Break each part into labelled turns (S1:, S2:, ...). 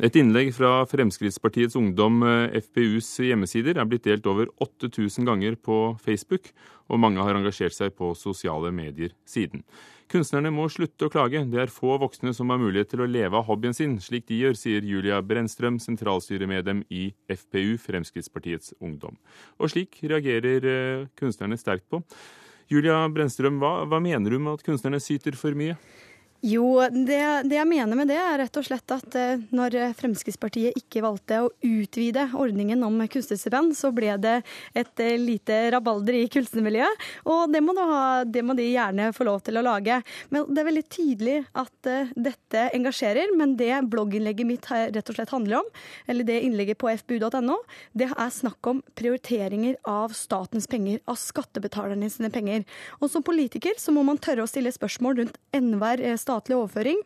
S1: Et innlegg fra Fremskrittspartiets Ungdom, eh, FPUs hjemmesider, er blitt delt over 8000 ganger på Facebook, og mange har engasjert seg på sosiale medier siden. Kunstnerne må slutte å klage, det er få voksne som har mulighet til å leve av hobbyen sin, slik de gjør, sier Julia Brennstrøm, sentralstyremedlem i FPU, Fremskrittspartiets Ungdom. Og slik reagerer eh, kunstnerne sterkt på. Julia Brennstrøm, hva, hva mener du med at kunstnerne syter for mye?
S2: Jo, det, det, jeg mener med det er rett og slett at eh, når Fremskrittspartiet ikke valgte å utvide ordningen om kunstnerstipend, så ble det et eh, lite rabalder i kunstnermiljøet. Og det må, ha, det må, de gjerne få lov til å lage. Men det er veldig tydelig at uh, dette engasjerer. Men det blogginnlegget mitt rett og slett handler om, eller det innlegget på fbu.no, det er snakk om prioriteringer av statens penger, av skattebetalerne sine penger. Og som politiker så må man tørre å stille spørsmål rundt enhver statlig statlig overføring.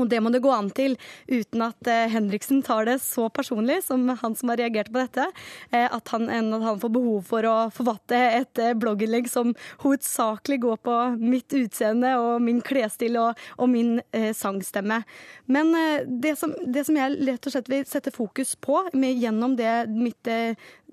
S2: Og det må det gå an til uten at eh, Henriksen tar det så personlig som han som har reagert på dette, eh, at han, at han får behov for å forvatte et eh, blogginnlegg som hovedsakelig går på mitt utseende og min klesstil og, og, min eh, sangstemme. Men det, som, det, som, jeg rett og slett vil sette fokus på med, gjennom det, mitt,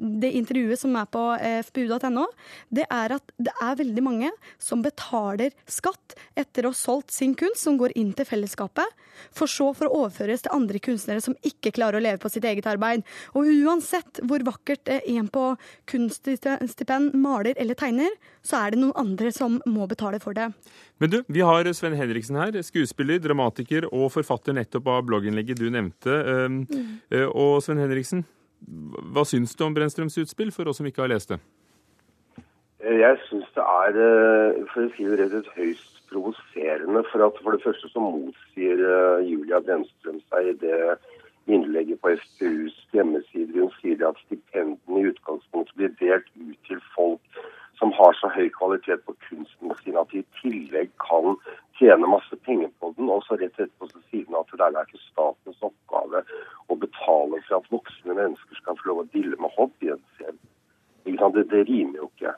S2: det intervjuet som er på fpu.no, det er at det er veldig mange som betaler skatt etter å ha solgt sin kunst, som går inn til fellesskapet for så for å overføres til andre kunstnere som ikke klarer å leve på sitt eget arbeid. Og uansett hvor vakkert en på kunststipend maler eller tegner, så er det noen andre som må betale for det.
S1: Men du, vi har Sven Henriksen her, skuespiller, dramatiker og forfatter nettopp av blogginnlegget du nevnte. Ehm, mm. Eh, og Sven Henriksen, hva syns du om Brennstrøms utspill, for oss som ikke har lest det?
S3: Jeg syns det er, eh, for å si det rett ut, høyst provoserende. For at for det første så motsier uh, Julia Brennstrøm seg i det innlegget på FPUs hjemmeside. Hun sier at stipendene i utgangspunktet blir delt ut til folk som har så høy kvalitet på kunsten sin at de i tillegg kan tjene masse penger på den. Og så rett etterpå så sier at det er ikke statens oppgave å betale for at voksne mennesker skal få lov å dille med hobbyen sin. Det, det rimer jo ikke.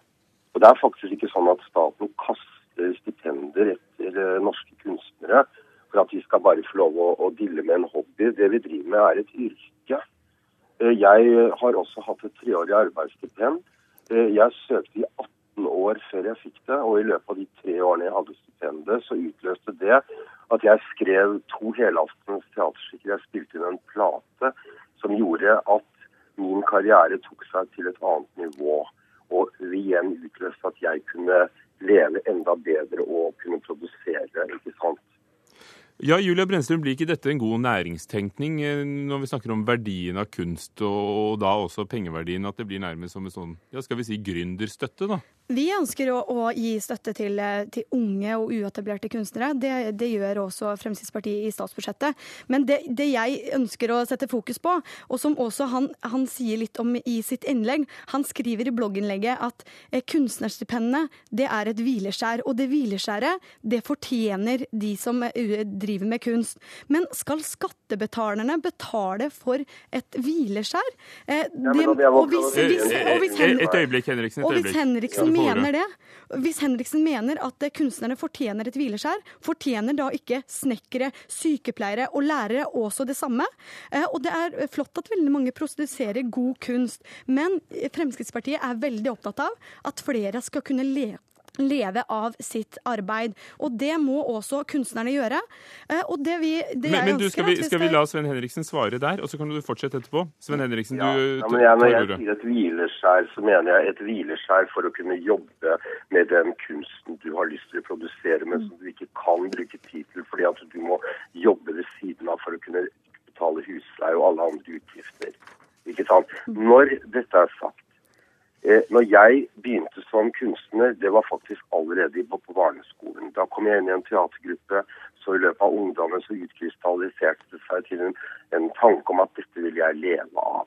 S3: Og det er faktisk ikke sånn at staten kaster stipender etter eh, norske kunstnere for at de skal bare få lov å, å dille med en hobby. Det vi driver med er et yrke. Eh, jeg har også hatt et treårig arbeidsstipend. Eh, jeg søkte i 18 år før jeg fikk det, og i løpet av de tre årene jeg hadde stipendet, så utløste det at jeg skrev to helaftens teaterstykker. Jeg spilte inn en plate som gjorde at min karriere tok seg til et annet nivå. Og igjen utløste at jeg kunne leve enda bedre og kunne produsere. ikke sant?
S1: Ja, Julia Brennstrøm, Blir ikke dette en god næringstenkning eh, når vi snakker om verdien av kunst, og da også pengeverdien? At det blir nærmest som en sånn, ja, skal vi si gründerstøtte, da?
S2: Vi ønsker å, å gi støtte til, eh, til, unge og uetablerte kunstnere. Det, det, gjør også Fremskrittspartiet i statsbudsjettet. Men det, det, jeg ønsker å sette fokus på, og som også han, han, sier litt om i sitt innlegg Han skriver i blogginnlegget at eh, kunstnerstipendene det er et hvileskjær. Og det hvileskjæret det fortjener de som eh, driver med kunst. Men skal skattebetalerne betale for et hvileskjær?
S1: Eh, det, og hvis, hvis, og hvis, et øyeblikk, Henriksen.
S2: Et øyeblikk. Henriksen mener det, hvis Henriksen mener at kunstnerne fortjener et hvileskjær, fortjener da ikke snekkere, sykepleiere og lærere også det samme? Eh, og det er flott at veldig mange produserer god kunst, men Fremskrittspartiet er veldig opptatt av at flere skal kunne leve leve av sitt arbeid. Og det må også kunstnerne gjøre.
S1: Eh, og det vi, det men, men du, skal, vi, skal vi la Sven Henriksen svare der, og så kan du fortsette etterpå? Sven Henriksen,
S3: ja, du ja, men jeg, Når jeg sier et hvileskjær, så mener jeg et hvileskjær for å kunne jobbe med den kunsten du har lyst til å produsere, men som du ikke kan bruke tid til fordi at du må jobbe ved siden av for å kunne betale husleie og alle andre utgifter. Ikke sant? Mm. Når dette er sagt, når jeg begynte som kunstner, det var faktisk allerede på, på barneskolen. Da kom jeg inn i en teatergruppe, så i løpet av ungdommen så utkrystalliserte det seg til en, en tanke om at dette ville jeg leve av.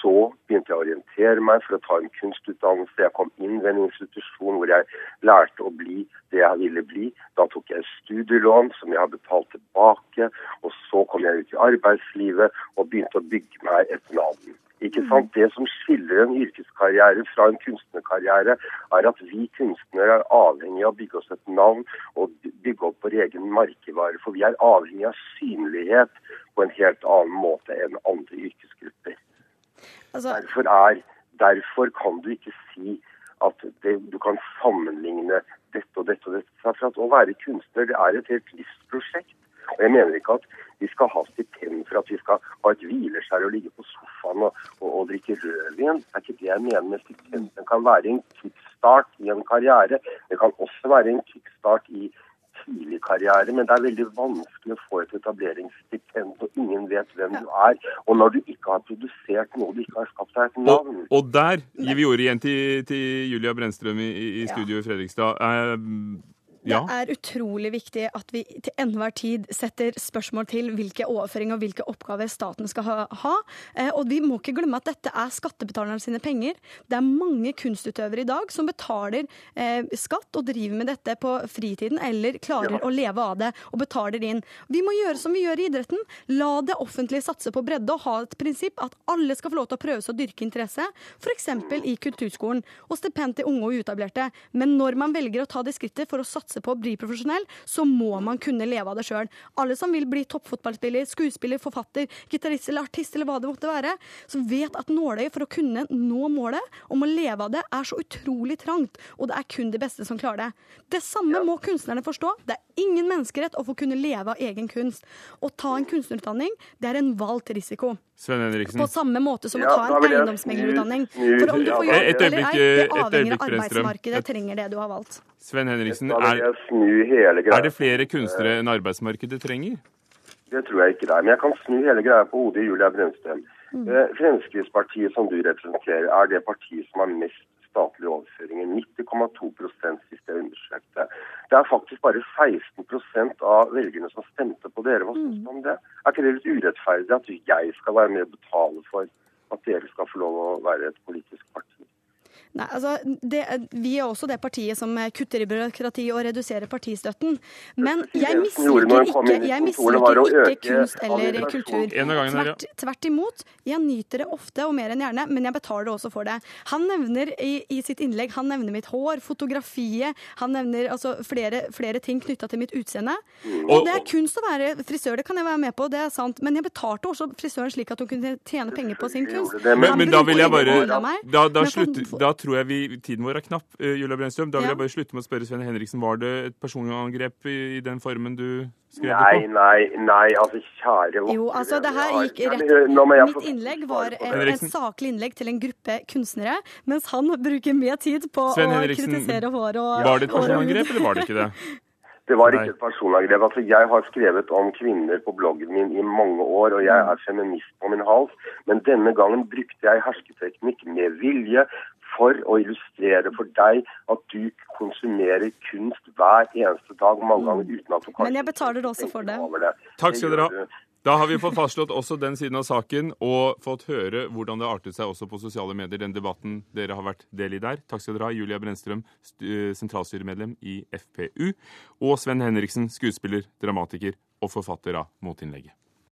S3: Så begynte jeg å orientere meg for å ta en kunstutdannelse. Jeg kom inn ved en institusjon hvor jeg lærte å bli det jeg ville bli. Da tok jeg studielån som jeg har betalt tilbake. Og så kom jeg ut i arbeidslivet og begynte å bygge meg et navn. Ikke sant? Det som skiller en yrkeskarriere fra en kunstnerkarriere, er at vi kunstnere er avhengig av å bygge oss et navn og bygge opp vår egen merkevare. For vi er avhengig av synlighet på en helt annen måte enn andre yrkesgrupper.
S2: Altså,
S3: Derfor, er, derfor kan du ikke si at det, du kan sammenligne dette og dette og dette. For at å være kunstner det er et helt livsprosjekt. Og jeg mener ikke at vi skal ha stipend for at vi skal ha et hvileskjær og ligge på sofaen og, og, og drikke rødvin. Det er ikke det jeg mener med stipend. Det kan være en kickstart i en karriere. Det kan også være en kickstart i tidlig karriere, men det er veldig vanskelig å få et etableringsstipend, og ingen vet hvem du er. Og når du ikke har produsert noe, du ikke har skapt deg et
S1: Og,
S3: navn.
S1: og der gir vi ordet igjen til, til Julia Brennstrøm i, i i studio i Fredrikstad. Eh, ja.
S2: Det er utrolig viktig at vi til enhver tid setter spørsmål til hvilke overføringer og hvilke oppgaver staten skal ha. Eh, Og vi må ikke glemme at dette er skattebetalerne sine penger. Det er mange kunstutøvere i dag som betaler eh, skatt og driver med dette på fritiden, eller klarer
S3: Ja.
S2: å leve av det og betaler inn. Vi må gjøre som vi gjør i idretten. La det offentlige satse på bredde og ha et prinsipp at alle skal få lov til å prøve seg å dyrke interesse, f.eks. i kulturskolen, og stipend til unge og uetablerte. Men når man velger å ta det skrittet for å satse på å bli profesjonell, så må man kunne leve av det sjøl. Alle som vil bli toppfotballspiller, skuespiller, forfatter, gitarist eller artist eller hva det måtte være, som vet at nåløyet for å kunne nå målet om å leve av det, er så utrolig trangt, og det er kun de beste som klarer det. Det samme må kunstnerne forstå. Det er ingen menneskerett å få kunne leve av egen kunst. Å ta en kunstnerutdanning, det er en valgt risiko.
S1: Sven Henriksen.
S2: På samme måte som å ta en eiendomsmeglerutdanning. For om du får jobb eller ei, det
S1: et
S2: avhenger av arbeidsmarkedet trenger det du har valgt.
S1: Sven Henriksen, er,
S3: jeg snu hele greia.
S1: er det flere kunstnere enn arbeidsmarkedet trenger?
S3: Det tror jeg ikke det er. Men jeg kan snu hele greia på hodet, Julia Brønstein. Mm. Fremskrittspartiet, som du representerer, er det partiet som har mest statlige overføringer. 90,2 sist jeg undersøkte. Det er faktisk bare 16% av velgerne som stemte på dere. Hva syns du om det? Er ikke det litt urettferdig at jeg skal være med og betale for at dere skal få lov å være et politisk parti?
S2: Nei, altså, det, vi er også det partiet som kutter i byråkrati og reduserer partistøtten. Men jeg misliker ikke, jeg misliker ikke kunst eller kultur. Tvert, tvert imot. Jeg nyter det ofte og mer enn gjerne, men jeg betaler også for det. Han nevner i, i sitt innlegg han nevner mitt hår, fotografiet, han nevner altså, flere, flere ting knytta til mitt utseende.
S3: Mm.
S2: Og det er kunst å være frisør, det kan jeg være med på, det er sant. Men jeg betalte også frisøren slik at hun kunne tjene penger på sin kunst.
S1: Men, men da vil jeg bare da, da, slutter, da tror jeg vi tiden vår er knapp, eh, Julia Brennstrøm. Da vil
S2: Ja.
S1: jeg bare slutte med å spørre Sven Henriksen. Var det et personangrep i, i den formen du skrev det på?
S3: nei, nei, nei, altså kjære
S2: Jo, altså det her gikk rett Mitt innlegg var
S1: Henriksen.
S2: saklig innlegg til en gruppe kunstnere, mens han bruker mer tid på å kritisere hår og
S1: Var det et personangrep, eller var det ikke det?
S3: Det var ikke et personangrep. Altså, jeg har skrevet om kvinner på bloggen min i mange år, og jeg er feminist på min hals. Men denne gangen brukte jeg hersketeknikk med vilje for å illustrere for deg at du konsumerer kunst hver eneste dag, mange ganger uten at du kanskje
S2: Men jeg betaler også for det.
S3: det.
S1: Takk skal dere ha. Da har vi fått fastslått også den siden av saken, og fått høre hvordan det artet seg også på sosiale medier, den debatten dere har vært del i der. Takk skal dere ha, Julia Brennstrøm, eh, sentralstyremedlem i FPU, og Sven Henriksen, skuespiller, dramatiker og forfatter av motinnlegget.